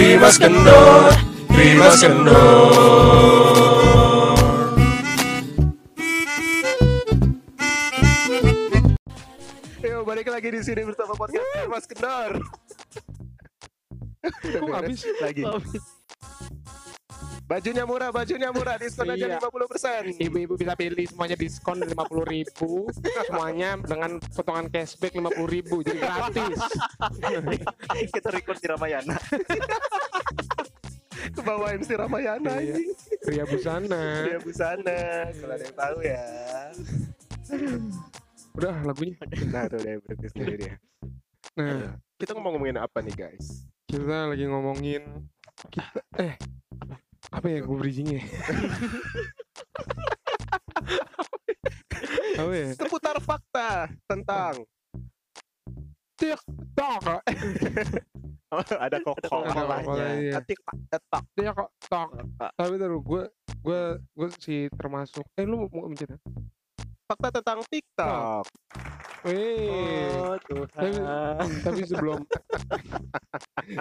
Rimas Kendor, Rimas Kendor. Yo, balik lagi di sini bersama podcast Mas Kendor. Kok habis? lagi. Bajunya murah, bajunya murah, diskon aja Iya. 50%. Ibu-ibu bisa pilih semuanya diskon 50.000 ribu Semuanya dengan potongan cashback 50.000 ribu Jadi gratis kita record di Ramayana Ke bawah MC Ramayana Iya. anjing. Pria busana Dia busana, kalau ada yang tahu ya. Udah lagunya Nah, tuh dia berhenti sendiri dia. Nah Kita ngomong ngomongin apa nih, guys? kita lagi ngomongin kita, Eh apa ya gue bridgingnya? Apa ya? Seputar fakta tentang TikTok. Oh, ada kok tak Dia kok tok Tapi terus gue Gue Gue sih termasuk Eh lu mau mencet fakta tentang TikTok. Wih oh Tuhan tapi sebelum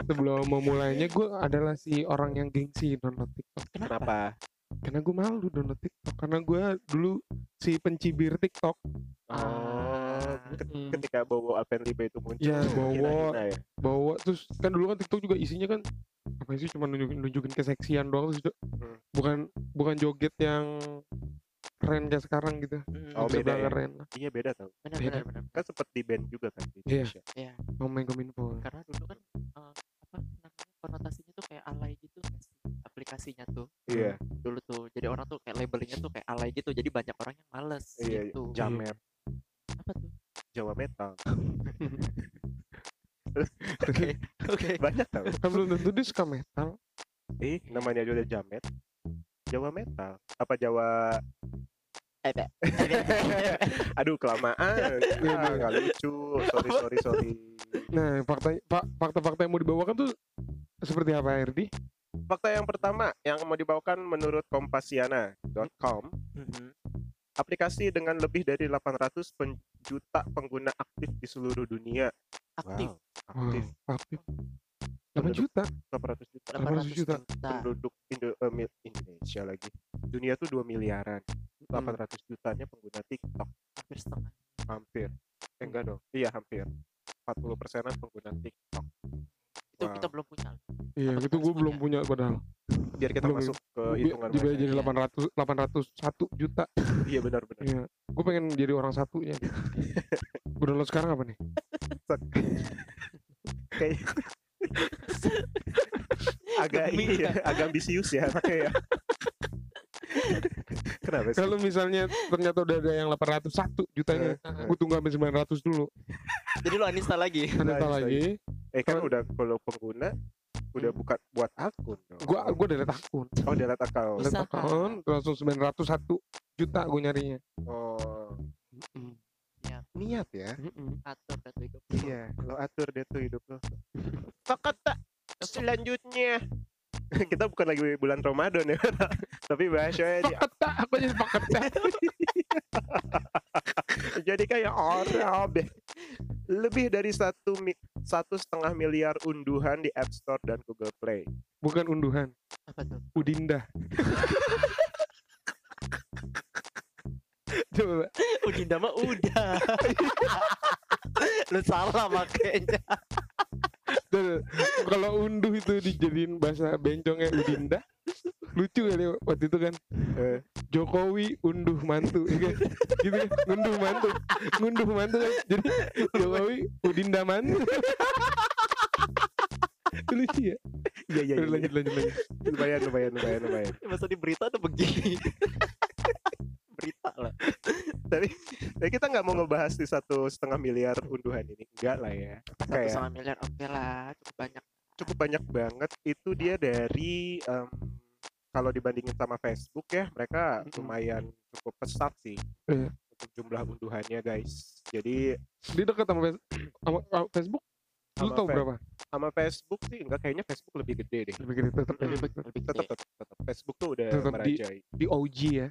sebelum memulainya gue adalah si orang yang gengsi download TikTok Kenapa? karena gue malu download TikTok karena gue dulu si pencibir TikTok Oh, ke- Mm. ketika Bowo Alpenlibe itu muncul. Bowo. hina-hina ya. bawa terus kan dulu kan TikTok juga isinya kan apa sih cuma nunjukin, nunjukin keseksian doang terus Hmm. bukan bukan joget yang keren kayak sekarang gitu Oh, Bisa beda ya? keren Iya beda tau. benar Beda. benar benar Kan sempat di band juga kan di Iya. Indonesia. ngomong kominfo karena dulu kan eh, apa namanya konotasinya tuh kayak alay gitu aplikasinya tuh Iya, dulu tuh jadi orang tuh kayak labelingnya tuh kayak alay gitu jadi banyak orang yang males iya, gitu Jamet, apa tuh Jawa Metal. oke oke Banyak tau. kan belum tentu dia suka metal Eh, namanya aja udah Jamet. Jawa Metal. Apa Jawa Aduh kelamaan. Ah, nggak lucu. Sorry sorry sorry. nah fakta fa- fakta-fakta yang mau dibawakan tuh seperti apa Erdi Fakta yang pertama yang mau dibawakan menurut kompasiana.com Mhm. aplikasi dengan lebih dari 800 pen- juta pengguna aktif di seluruh dunia. aktif Aktif Wow, aktif 8 Penduduk- juta 800 juta 800 juta. penduduk Indo- mil- Indonesia lagi. Dunia tuh 2 miliaran. 800 jutanya pengguna TikTok. hampir setengah Hampir. Eh, enggak dong. Iya, hampir. 40 persenan pengguna TikTok. itu Wow. kita belum punya iya Apa itu gue belum punya? punya padahal Biar kita Belum, masuk ke Bi- hitungan dibayar mereka. jadi Iya. 800 801 juta Iya, benar-benar. iya gue pengen jadi orang satunya gue download sekarang apa nih Kayak agak Demi ini ya, agak ambisius ya anaknya ya. Kenapa sih? kalau misalnya ternyata udah ada yang 801 jutanya Eh, gue tunggu sampai 900 dulu jadi lu uninstall lagi nanti Nice, lagi Eh kan kalau- udah kalau pengguna udah bukan buat akun dong. gue gue delete akun oh delete account. delete akun langsung 901 juta gue nyarinya Oh, Mm-mm. niat ya. Mm-mm. atur dan hidup Iya, lo atur deh tuh hidup lo. Fakta selanjutnya. Kita bukan lagi bulan Ramadan ya, tapi bahasanya di- Fakta, aku jadi fakta? Jadi kayak orang deh. Lebih dari satu satu setengah miliar unduhan di App Store dan Google Play. bukan unduhan. Apa tuh? Udinda coba. Udinda mah udah. Lu salah makanya kalau unduh itu dijadiin bahasa bencongnya Udinda. Lucu kali waktu itu kan. Eh, Jokowi unduh mantu ya kan? gitu kan? Ngunduh mantu. Ngunduh mantu kan? Jadi Jokowi Udinda mantu. Lucu ya? Iya iya. Iya. lanjut lanjut lanjut. Lumayan lumayan lumayan lumayan. masa di berita tuh begini Tapi, tapi kita nggak mau ngebahas di satu setengah miliar unduhan ini, enggak lah ya. satu Kayak setengah miliar oke lah cukup banyak cukup banyak banget. Itu dia dari em, kalau dibandingin sama Facebook ya, mereka Mm-mm. lumayan cukup pesat sih Iya. untuk jumlah unduhannya guys. Jadi dia dekat sama, sama sama Facebook lu Sama tau berapa sama Facebook sih enggak kayaknya Facebook lebih gede deh. lebih gede tetap lebih, tetap lebih Tetap gede tetap tetap Facebook tuh udah Tetap di- merajai. di OG ya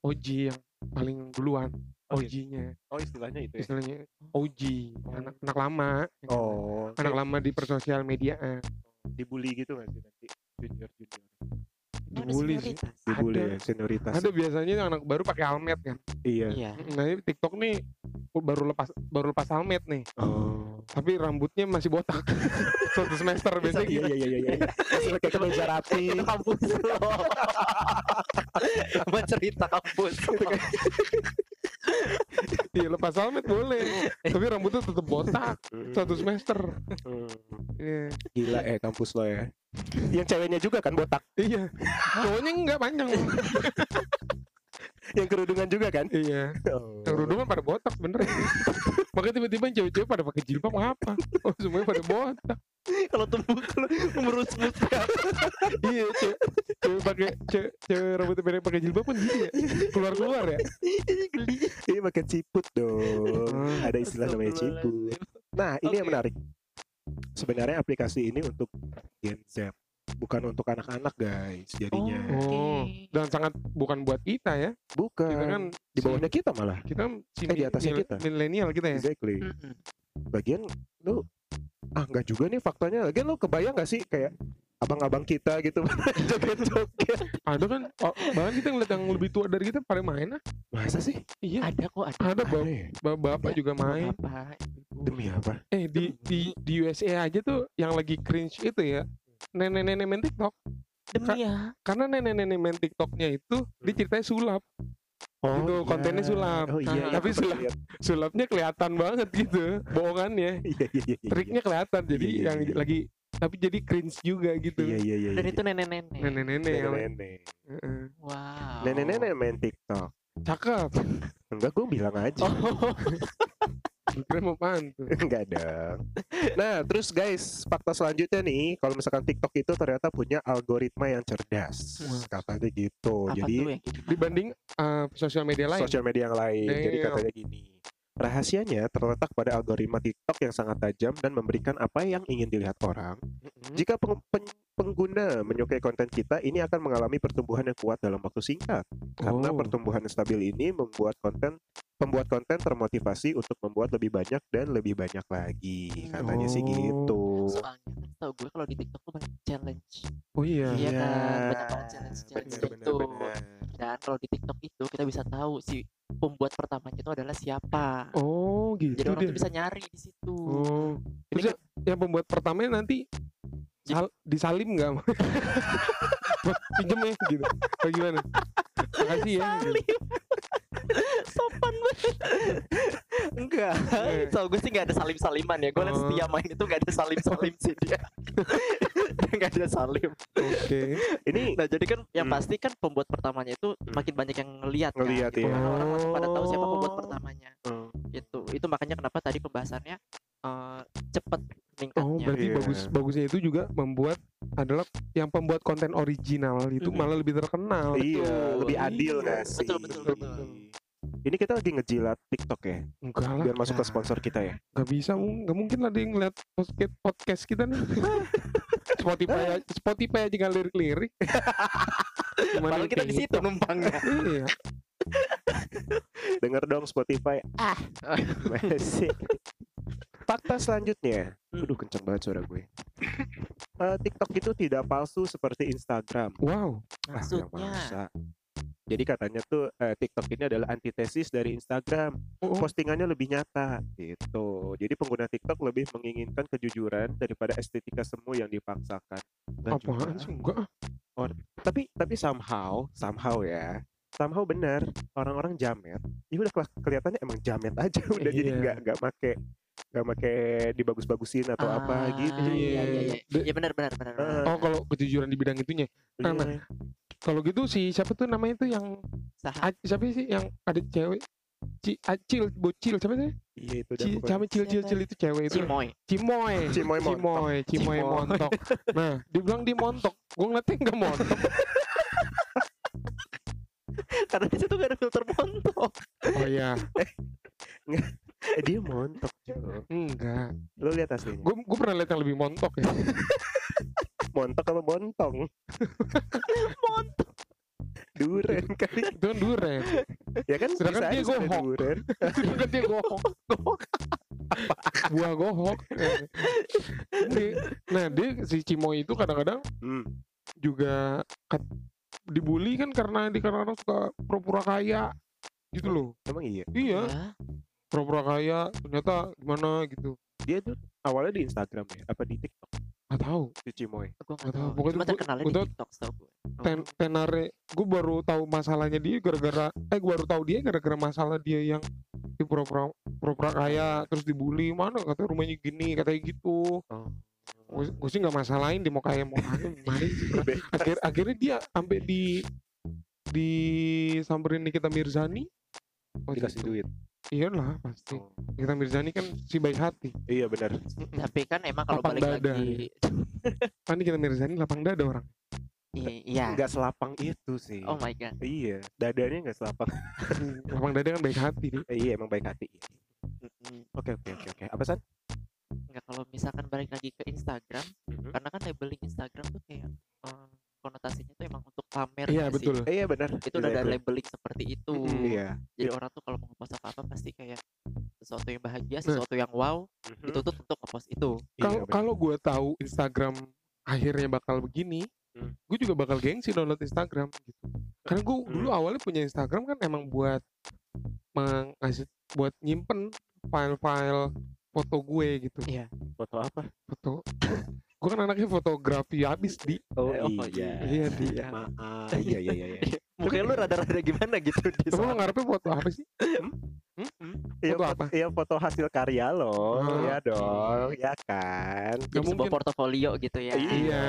OG yang paling duluan Oh, OG-nya Oh istilahnya itu ya. istilahnya OG anak anak lama Oh. anak lama di persosial mediaan dibully gitu nggak sih nanti junior junior Dibully sih. senioritas? dibully Ada. ya senioritas Ada biasanya yang anak baru pakai helmet kan. iya Iya. Nah, ini TikTok nih baru lepas baru lepas helmet nih. oh Tapi rambutnya masih botak. Satu semester biasanya iya gitu. iya iya iya masih pakai kemeja rapi kampus Sama cerita kampus Iya, lepas helmet boleh. Tapi rambutnya tetap botak. Satu semester. Hmm. Iya. gila ya kampus lo ya yang ceweknya juga kan botak Iya. Cowoknya enggak panjang. yang kerudungan juga kan iya. oh. Kerudungan pada botak sebenernya. Makanya tiba-tiba cewek-cewek pada pakai jilbab apa? Oh, semuanya pada botak. Kalau tumbuh kalau merus iya, cewek, cewek pakai cewek, cewek rambutnya pendek pakai jilbab pun gitu ya. Keluar-keluar ya. ini pakai ciput dong ada istilah namanya ciput nah ini yang Oke. menarik sebenarnya aplikasi ini untuk Gen Z bukan untuk anak-anak guys jadinya Oh, dan sangat bukan buat kita ya. bukan Kita kan di bawahnya kita malah kita Eh, di atasnya kita. milenial kita ya. exactly bagian lu ah nggak juga nih faktanya lagian lu kebayang nggak sih kayak abang-abang kita gitu joget-joget Ada kan oh, bahkan kita ngeliat yang lebih tua dari kita pada main ah. masa sih Iya. Ada kok ada Ada bap- Aneh. bap- bapak juga main. Apa demi apa Eh di di di USA aja tuh yang lagi cringe itu ya. Nenek-nenek main TikTok. Demi ya Karena nenek-nenek main TikToknya itu dia ceritanya sulap. Itu kontennya sulap. oh iya, iya tapi pernah sulap. lihat. Sulapnya kelihatan banget gitu. Bohongannya. iya iya iya iya. Triknya kelihatan. Jadi Iya, iya, yang iya. lagi tapi jadi cringe juga gitu. iya iya iya Dan iya. itu nenek-nenek Nenek-nenek yang nenek-nenek Heeh. Wow nenek-nenek main TikTok cakep. enggak gue bilang aja Oh Kira mau apaan tuh? Enggak dong. Nah, terus guys, fakta selanjutnya nih, kalau misalkan TikTok itu ternyata punya algoritma yang cerdas. Wah. Katanya gitu. Apa Jadi tuh gimana? Dibanding eh, sosial media lain. sosial media yang lain. Jadi Damn. katanya gini. Rahasianya terletak pada algoritma TikTok yang sangat tajam dan memberikan apa yang ingin dilihat orang. Mm-mm. Jika peng- pen- pengguna menyukai konten kita, ini akan mengalami pertumbuhan yang kuat dalam waktu singkat. Karena Oh. pertumbuhan yang stabil ini membuat konten pembuat konten termotivasi untuk membuat lebih banyak dan lebih banyak lagi. Katanya sih Oh. gitu. Soalnya kan tau gue kalau di TikTok tuh banyak challenge Oh iya. Iya kan, banyak banget challenge-challenge bener, gitu. bener, bener. Dan kalau di TikTok itu kita bisa tahu si pembuat pertamanya itu adalah siapa Oh gitu Jadi orang dia. tuh bisa nyari di situ Oh. Ini Terus yang pembuat pertamanya nanti sal- disalim nggak? Buat pinjem ya gitu. Atau gimana? Makasih ya. gitu. Salim Sopan banget Enggak Eh. Tau gue sih gak ada salim-saliman ya Gue liat Oh. setia main itu gak ada salim-salim sih dia Dia gak ada salim Oke. Ini Nah jadi kan yang Hmm. pasti kan pembuat pertamanya itu makin banyak yang ngeliat kan Ngeliat, gitu. Karena orang langsung pada tahu siapa pembuat Oh. pertamanya Hmm. Gitu Itu makanya kenapa tadi pembahasannya eh, cepet meningkatnya Oh berarti Iya. bagus bagusnya itu juga membuat adalah yang pembuat konten original itu malah lebih terkenal. iya, betul. lebih adil Iya. gak sih? Betul, betul, betul. Ini kita lagi ngejilat TikTok ya, Enggak lah. biar masuk ke sponsor kita ya. Nggak bisa, nggak mungkin ada yang ngeliat podcast podcast kita nih. Spotify Spotify aja nggak lirik-lirik. Yang kita di situ gitu? numpangnya Iya. Denger dong Spotify. Ah, masih. Fakta selanjutnya, Hmm. aduh kenceng banget suara gue. Eh, TikTok itu tidak palsu seperti Instagram. Wow. Ah, Maksudnya masa. Jadi katanya tuh eh, TikTok ini adalah antitesis dari Instagram. Oh, oh. Postingannya lebih nyata gitu. Jadi pengguna TikTok lebih menginginkan kejujuran daripada estetika semu yang dipaksakan. Juga. Apaan sih? Enggak. ah. Tapi tapi somehow, somehow ya. Somehow benar orang-orang jamet. Ya udah kelihatannya emang jamet aja udah jadi Iya. nggak nggak make nggak make dibagus-bagusin atau apa Ah, gitu. Iya iya iya De- Iya benar benar benar. Eh, Oh kalau kejujuran di bidang itunya. Iya. Nah, Kalau gitu si siapa tuh namanya tuh yang Saha siapa sih yang ada cewek Ci, Acil, bocil, siapa sih? Iya itu Ci, pokoknya. cami cil cil cil itu cewek itu. Cimoy Cimoy. Cimoy montok. Cimoy, Cimoy Cimoy. montok. Nah, dibilang di montok. Gue ngeliatnya enggak montok. Karena di situ gak ada filter montok Oh iya, Eh, dia montok Jo. enggak. Lo lihat aslinya. Gue gue pernah lihat yang lebih montok ya. Montok apa bontong? Montok Duren kali. itu kan duren. Ya kan Sedangkan dia gohok. duren. Sedangkan dia gohok. buah gohok nah dia si Cimoy itu kadang-kadang Hmm. juga kat- dibully kan karena di kadang suka pura-pura kaya gitu loh Emang iya. iya Ya, pura-pura kaya ternyata gimana gitu Dia tuh awalnya di Instagram ya, apa di TikTok? nggak tahu Si Cimoy. gue nggak tahu, pokoknya Cuma terkenalnya gua di TikTok tau gue. ten tenare gue baru tahu masalahnya dia gara-gara eh gue baru tahu dia gara-gara masalah dia yang di pura-pura pura-pura kaya terus dibully mana katanya rumahnya gini katanya gitu Oh. gue sih nggak masalahin dia mau kaya mau kaya akhir akhirnya dia sampai di di samperin Nikita Mirzani waktu Dikasih itu. duit. Iya lah pasti. Nikita Mirzani kan si baik hati Iya benar. Tapi kan emang kalau Lapang balik dada. lagi, kan Nikita Mirzani lapang dada orang I- iya. Enggak selapang itu sih. Oh my god. Iya, dadanya enggak selapang. lapang dada kan baik hati Eh, iya, emang baik hati. Oke, oke, oke, oke. Apa san? Enggak kalau misalkan balik lagi ke Instagram, Mhm. karena kan labeling Instagram tuh kayak eh, konotasinya tuh emang untuk pamer iya sih? betul Eh, iya benar. Itu udah ada labeling seperti itu. Mm-mm. Iya. Jadi orang tuh kalau mau ngepost apa-apa pasti kayak sesuatu yang bahagia, Nah. sesuatu yang wow, Mhm. itu tuh untuk ngepost itu. Iya, kalau benar. kalau gue tahu Instagram akhirnya bakal begini Hmm. gue juga bakal gengsi download Instagram gitu karena gue Hmm. dulu awalnya punya Instagram kan emang buat mengasih buat nyimpen file-file foto gue gitu Iya. foto apa? foto gue kan anaknya fotografi habis di Oh, Eh, oh, iya. iya di Maaf. Iya, iya, iya, iya. Mukanya lu rada-rada gimana gitu di lo ngarepnya foto apa sih? Iya, Foto foto, apa? iya, foto hasil karya lo. Oh, ya dong, ya kan. Jadi Nggak sebuah mungkin. portofolio gitu ya. Iya.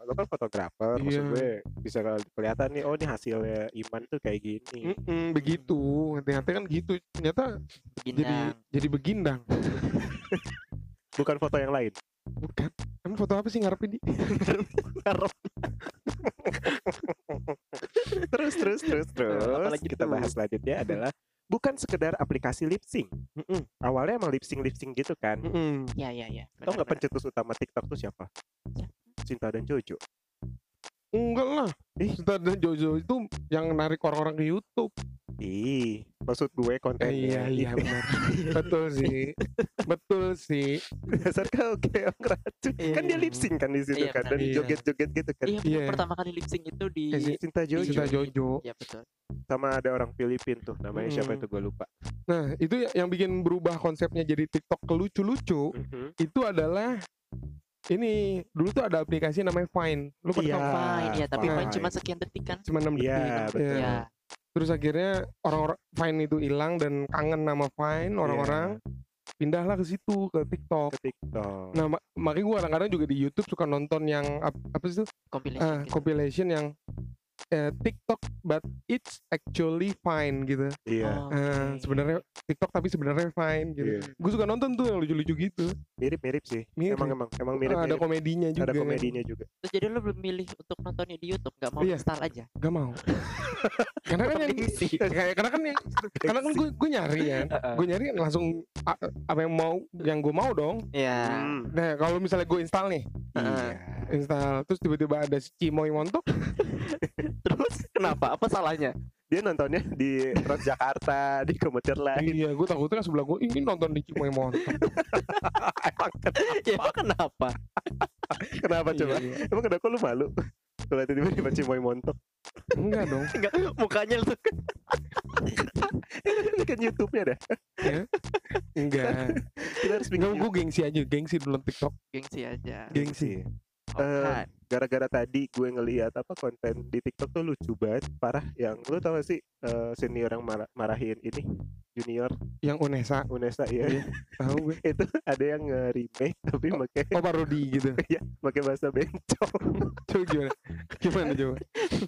Lo kan fotografer, maksud Iya. gue bisa kelihatan nih, oh ini hasilnya Iman tuh kayak gini. Mm-mm, begitu ternyata kan gitu ternyata jadi Begindang. jadi begindang Bukan foto yang lain. Bukan emang foto apa sih ngarepin di terus, terus, terus, terus. apalagi kita bahas selanjutnya adalah bukan sekedar aplikasi lip sync. Mm-mm, Awalnya emang lip sync lip sync gitu kan. mm-mm. Iya, iya, iya. Tau nggak Benar-benar. pencetus utama TikTok tuh siapa? Cinta dan Jojo. Enggak lah Ih. Dan Jojo itu yang narik orang-orang ke YouTube Ih, maksud gue Eh, kontennya. iya iya benar betul sih betul sih Dasar kau kayak orang racun. Iya, kan dia iya. lip sync kan di situ Iya, kan dan Iya. joget-joget gitu kan. Iya, Iya. pertama kali lip sync itu di Eh, Cinta Jojo Cinta Jojo Iya, betul. sama ada orang Filipin tuh namanya siapa Mm. itu gue lupa. nah itu ya- yang bikin berubah konsepnya jadi TikTok ke lucu-lucu Mhm. itu adalah ini dulu tuh ada aplikasi namanya Vine lu pernah tahu? Fine, ya, tapi fine. fine cuma sekian detik kan. cuma 6 detik Iya, betul. Iya. Iya. terus akhirnya orang-orang Vine itu hilang dan kangen nama Vine orang-orang pindahlah ke situ ke TikTok ke TikTok. nah ma- makanya gue kadang-kadang juga di YouTube suka nonton yang ap- apa sih itu Compilation Ah, gitu. compilation yang eh, TikTok but it's actually fine gitu Iya, Oh, Ah, oke. sebenarnya TikTok tapi sebenarnya fine gitu Iya. gue suka nonton tuh yang lucu-lucu gitu mirip-mirip sih. Mirip. Emang emang emang mirip. Ah, ada komedinya juga ada kan. komedinya juga. Terus jadi lu belum milih untuk nontonnya di YouTube, nggak mau Iya. install aja. Gak mau karena kan yang kayak karena kan yang karena kan gue gue nyari ya Heeh. gue nyari langsung a- apa yang mau yang gue mau dong Iya. Hmm, nah kalau misalnya gue install nih Iya. install terus tiba-tiba ada si Cimoy montok Terus kenapa? Apa salahnya? Dia nontonnya di Transjakarta, di komuter lain. iya gue takutnya kan sebelah gue ini nonton di Cimoy montok emang ya emang kenapa? kenapa coba? Iya, iya. Emang kenapa lu malu? Kalau tiba-tiba Cimoy montok. enggak dong Enggak, mukanya lu Ini kan YouTube-nya dah. enggak Kita harus bikin enggak gue gengsi aja gengsi dulu TikTok gengsi aja. gengsi Oh, Eh, kan. gara-gara tadi gue ngeliat apa konten di TikTok tuh lucu banget parah. Yang lu tau gak sih eh, senior yang marah- marahin ini? Junior? Yang Unesa. Unesa ya Iya. tahu gue. Itu ada yang nge-remake tapi pakai oh parodi gitu. Ya pakai bahasa bencong. Coba gimana? Gimana coba?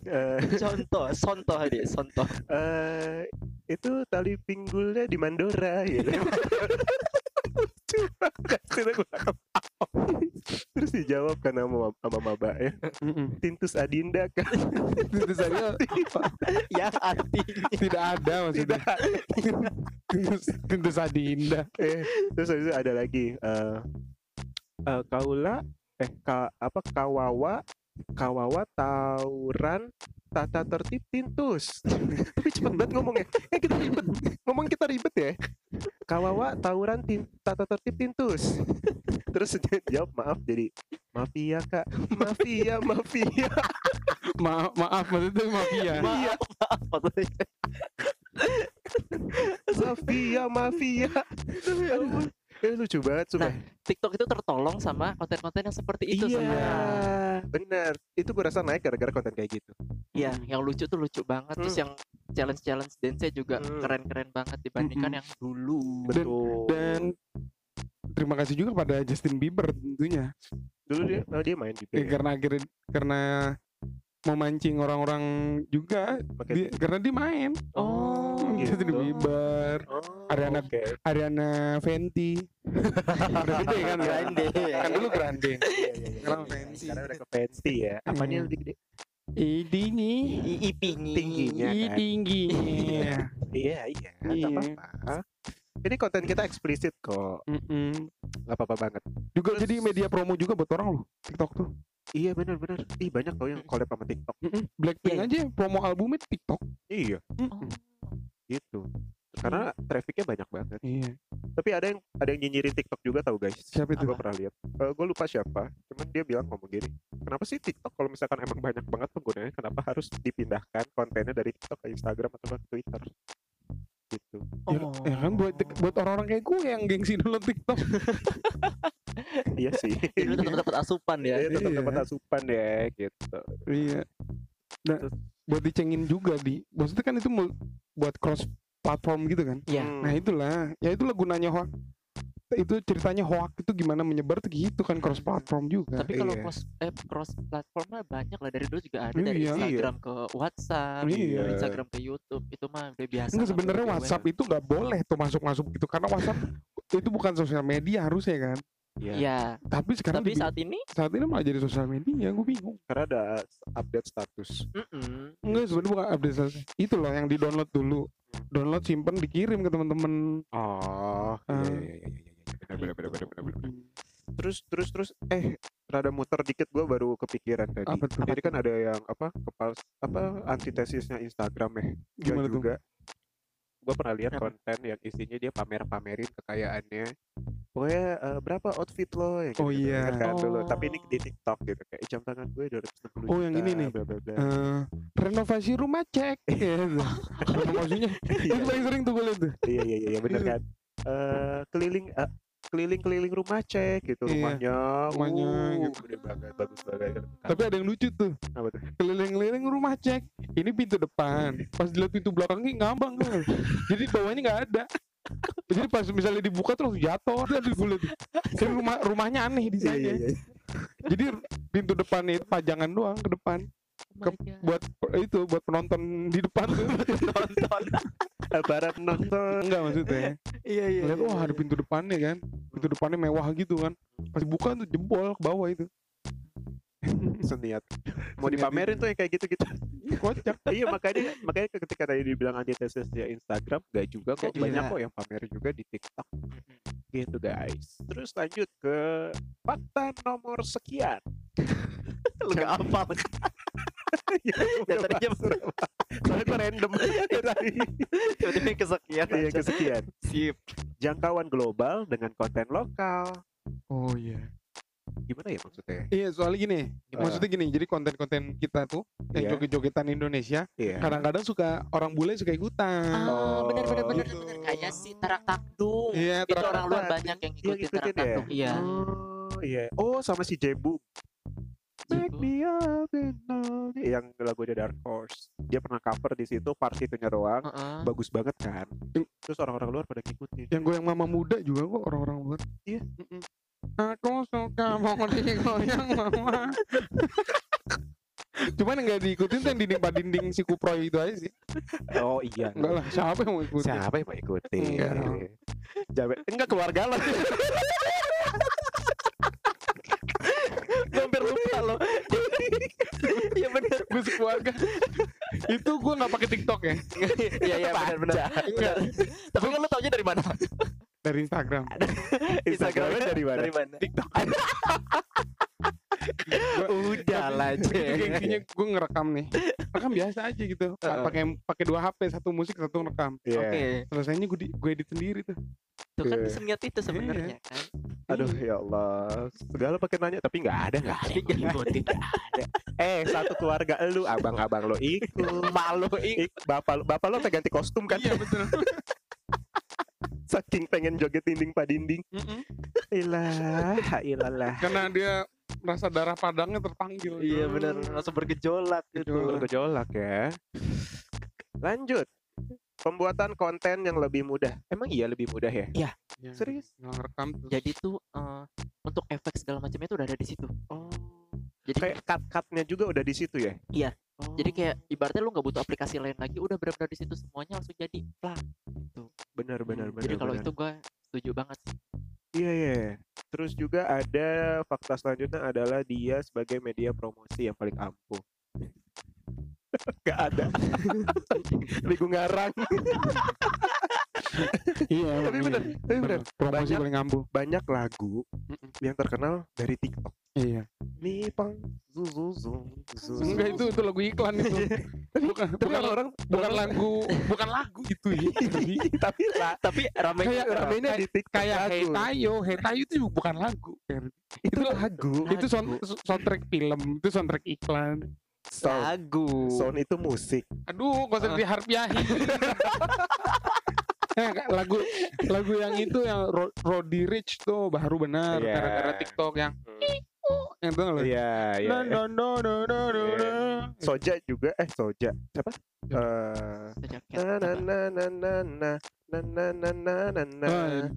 Eh, Contoh, contoh aja, contoh. eh, itu tali pinggulnya di Mandora gitu. Lucu banget Terus dijawab kan sama sama maba ya. Tintus Adinda kan Tentu saja Yang artinya tidak ada maksudnya. Tidak tentu saja indah eh terus itu ada lagi eh eh, kaula eh ka, apa kawawa kawawa tauran tata tertib tintus. Tapi cepet banget ngomongnya. Eh kita ribet. Ngomong kita ribet ya. Kawawa tawuran tin, tata tertib tintus. Terus jawab maaf jadi mafia kak, mafia mafia. maaf maaf maksudnya mafia. Maaf, mafia mafia. Aduh, eh, lucu banget sumpah. TikTok itu tertolong sama konten-konten yang seperti itu iya, sebenarnya. benar. Itu gue rasa naik gara-gara konten kayak gitu. Iya, yang lucu tuh lucu banget. Terus Hmm. yang challenge-challenge dance juga Hmm. keren-keren banget dibandingkan Mm-mm. yang dulu. Betul. dan terima kasih juga pada Justin Bieber tentunya dulu dia oh, dia main juga. Ya, Ya. karena akhirnya karena memancing orang-orang juga dia, karena dia main Oh, Justin gitu. Bieber Oh, Ariana oke. Ariana Fenty udah gede kan Grande. kan dulu grande Iya, iya, iya, Sekarang fancy. Sekarang udah ke fancy ya. Apanya Hmm. yang lebih gede? tinggi ipingi. Tingginya I kan. tingginya Iya, iya. Iya. Apa-apa. Ini konten kita eksplisit kok. Mm-mm. Gak apa-apa banget. juga Terus- jadi media promo juga buat orang loh TikTok tuh Iya benar-benar. Ih banyak tau yang collab sama TikTok. Blackpink Iya. aja promo albumnya TikTok Iya, Oh. gitu. Karena trafficnya banyak banget. iya Tapi ada yang ada yang nyinyirin TikTok juga tau guys. siapa itu Gue pernah lihat. gue lupa siapa. Cuman dia bilang ngomong gini. Kenapa sih TikTok kalau misalkan emang banyak banget penggunanya, kenapa harus dipindahkan kontennya dari TikTok ke Instagram atau ke Twitter? Gitu. ya, ya kan buat buat orang-orang kayak gue yang gengsi dulu TikTok iya sih. Jadi lu tetap dapat asupan ya. Iya, tetap Iya. dapat asupan ya gitu. iya nah Terus- buat dicengin juga di maksudnya kan itu buat cross platform gitu kan Iya. Hmm. nah itulah ya itulah gunanya hoax itu ceritanya hoax itu gimana menyebar tuh gitu kan cross platform juga Tapi kalau Iya. cross eh, cross platform mah banyak lah dari dulu juga ada dari Iya. Instagram ke WhatsApp, Iya. dari Instagram ke YouTube itu mah udah biasa. Enggak lah sebenarnya WhatsApp itu nggak boleh tuh masuk-masuk gitu karena WhatsApp itu bukan sosial media harusnya kan Iya. Iya, tapi sekarang tapi saat ini saat ini malah jadi sosial media gue bingung Karena ada update status. mm-mm. enggak sebenarnya bukan update status. itu loh yang di download dulu download simpen dikirim ke teman-teman Oh, iya, iya. Benar, benar, benar, benar, benar, benar. Terus, terus, terus, eh, rada muter dikit gue baru kepikiran tadi. Apa tuh? Jadi kan ada yang apa kepal apa antitesisnya Instagram ya. Gua Gimana tuh? juga. Gue pernah lihat konten yang isinya dia pamer-pamerin kekayaannya. Pokoknya eh, berapa outfit lo ya Oh iya. kan dulu. Tapi ini Oh. di TikTok gitu kayak "Ih, jam tangan gue 260 Oh, yang juta, ini nih. bla bla bla. Eh, renovasi rumah cek gitu. maksudnya itu paling sering tuh gue liat tuh iya iya iya benar kan eh keliling eh, keliling-keliling rumah cek gitu Iya, rumahnya rumahnya uh, gitu. gede banget bagus banget. Tapi ada yang lucu tuh. Apa tuh? Keliling-keliling rumah cek. Ini pintu depan. Pas dilihat pintu belakangnya ngambang kan jadi bawahnya nggak ada. Jadi pas misalnya dibuka langsung jatuh. Gue liat jadi rumah rumahnya aneh Iya, desainnya. jadi pintu depannya itu pajangan doang ke depan Oh God. buat itu buat penonton di depan tuh. Nonton. barat nonton. Enggak maksudnya. Iya iya. lihat wah ada pintu depannya kan. Pintu depannya mewah gitu kan. Pas dibuka tuh jebol ke bawah itu. Seniat. Mau dipamerin tuh yang kayak gitu gitu kocak. Iya makanya makanya ketika tadi dibilang antitesisnya Instagram gak juga kok. Nggak juga. banyak kok yang pamer juga di TikTok. Gitu guys. Terus lanjut ke fakta nomor sekian Lu gak hafal. ya, Ya, tadinya soalnya gue random ya tadi Tiba-tiba kesekian iya kesekian Sip. jangkauan global dengan konten lokal oh iya gimana ya maksudnya Iya soalnya gini, Gimana? maksudnya gini, jadi konten-konten kita tuh yang Iya. joget-jogetan Indonesia, iya kadang-kadang suka orang bule suka ikutan. Ah, benar benar benar gitu. benar kayak si Tarak Takdung. Iya, Itu Tarak orang luar banyak yang Iya, ngikutin ngikutin Tarak ya? Takdung. Iya. oh iya oh sama si Jebu Back Jebu. me up and down. yang lagunya Dark Horse dia pernah cover di situ part itunya doang Heeh. bagus banget kan terus orang-orang luar pada ngikutin Yang goyang mama muda juga kok orang-orang luar. Iya. Mm-mm. Aku suka mau digoyang mama. Cuman yang gak diikutin tuh yang dinding pak dinding si Kuproy itu aja sih. oh iya Enggak lah, siapa yang mau ikutin? siapa yang mau ikutin Enggak. Jabe- enggak keluarga lah Gue hampir lupa loh. Iya benar. Gue sekeluarga. itu gue nggak pakai TikTok ya, Iya iya benar benar. Enggak. Tapi kan lu taunya dari mana? dari Instagram. Instagramnya dari mana Dari mana? TikTok. salah aja. gengsinya gue ngerekam nih rekam biasa aja gitu pakai pakai dua HP satu musik satu rekam Iya. Oke, selesainya gue di, gue edit sendiri tuh itu kan Oke. seniat itu sebenarnya kan. Aduh ya Allah, segala pakai nanya tapi nggak ada nggak ada nggak ada. Eh satu keluarga lu, abang-abang lo ikut, malu ik, bapak bapak lo ganti kostum kan? iya betul Saking pengen joget dinding pak dinding. Mm-mm. Ilah, ilah. karena dia merasa darah padangnya terpanggil Iya benar, langsung bergejolak gitu. Gejolak. Bergejolak ya. Lanjut. Pembuatan konten yang lebih mudah. Emang iya lebih mudah ya? Ya, Serius? ngerekam terus Jadi tuh eh, untuk efek segala macamnya itu udah ada di situ. Oh. Jadi Kayak cut-cutnya juga udah di situ ya? Iya. Oh. jadi kayak ibaratnya lu nggak butuh aplikasi lain lagi, udah benar-benar di situ semuanya langsung jadi plak. benar benar benar. Jadi kalau benar. itu gue setuju banget sih. Iya iya. Terus juga ada fakta selanjutnya adalah dia sebagai media promosi yang paling ampuh. Gak ada. Gue ngarang. iya tapi iya. tapi bener. promosi Banyak- paling ampuh Banyak lagu yang terkenal dari TikTok. Iya Mi pang zu zu zu enggak itu itu lagu iklan itu bukan Tapi bukan orang bukan lagu bukan lagu itu ya tapi lah Tapi ramai Kayak ramenya di TikTok kayak Hey. Tayo Hey Tayo itu bukan lagu Itu lagu. itu sound- soundtrack film itu soundtrack iklan Sound. lagu. Sound itu musik. aduh gak usah Ah. Eh, lagu lagu yang itu yang Ro- Roddy Rich tuh baru benar Iya. gara-gara TikTok yang yang itu nggak lo? Iya, iya. Na, na, na, na, na, na. Soja juga eh Soja. Siapa? Eh Jaket. na na na na na na na na na na na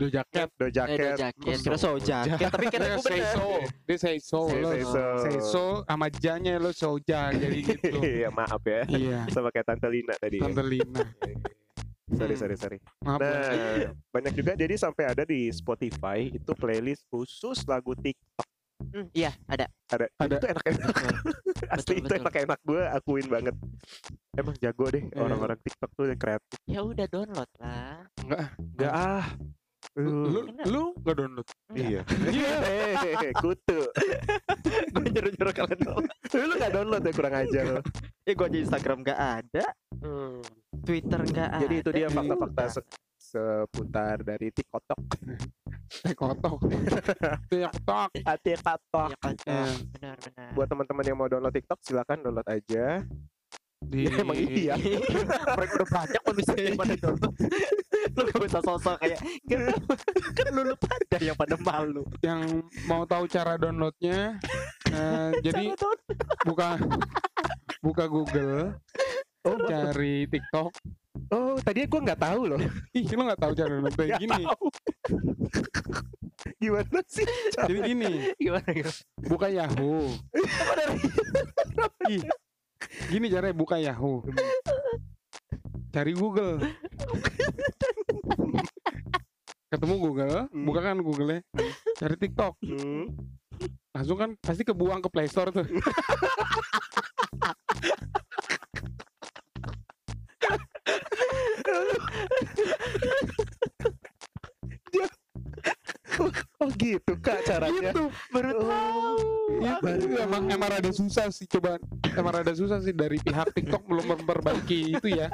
Jacket do Eh, ada jaket jaket. Kira so jaket, tapi kan aku say bener. so dia say so Say lo so. say so sama janya lo soja jadi gitu Iya maaf ya iya sama kayak Tante Lina tadi ya. Tante Lina sorry Hmm. sorry sorry maaf ya. nah banyak juga jadi sampai ada di Spotify itu playlist khusus lagu TikTok Hmm, iya, ada. ada. Ada. itu enak enak asli itu betul. enak enak gue akuin banget. Emang jago deh Iya. orang-orang TikTok tuh yang kreatif. Ya udah download lah. Gak ah. Lu lu download? Iya. Hehehe, kutu. Gue nyuruh-nyuruh kalian download. lu gak download ya? Kurang aja lo Ya gue aja Instagram gak ada, Twitter gak ada. Jadi itu dia fakta-fakta se- seputar dari TikTok. TikTok Hati TikTok. Kan, Eh. benar-benar. Buat teman-teman yang mau download TikTok silakan download aja. di Ya, emang iya. Mereka udah banyak manusia yang pada download. lu gak bisa sosok kayak "Gak tahu." kan lu lu pada yang pada malu. yang mau tahu cara downloadnya eh, jadi download. buka buka Google Oh, cari TikTok oh tadi gue nggak tahu loh. ih lu nggak tahu cara download kayak gini tahu. Gimana sih? jadi gini Gimana gimana? buka Yahoo Ih, gini caranya buka Yahoo cari Google ketemu Google Hmm. buka kan Google nya cari TikTok Hmm. langsung kan pasti kebuang ke Play Store tuh Oh gitu kak caranya. gitu Baru Oh. tahu. itu baru emang emang rada susah sih coba. Emang rada susah sih dari pihak TikTok belum memperbaiki itu ya.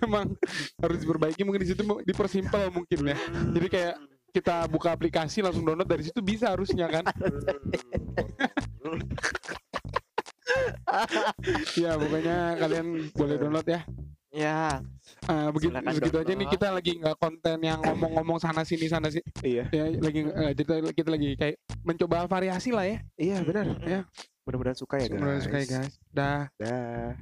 Emang harus diperbaiki mungkin di situ dipersimpel mungkin ya. Jadi kayak kita buka aplikasi langsung download dari situ bisa harusnya kan ya pokoknya kalian boleh download ya Ya. Eh, uh, begitu Silakan begitu download. aja nih kita lagi nggak konten yang ngomong-ngomong sana sini sana sih Iya. Ya, lagi uh, kita, lagi kayak mencoba variasi lah ya. Iya benar. Ya. Mudah-mudahan suka ya. Mudah-mudahan suka ya guys. Dah. Dah.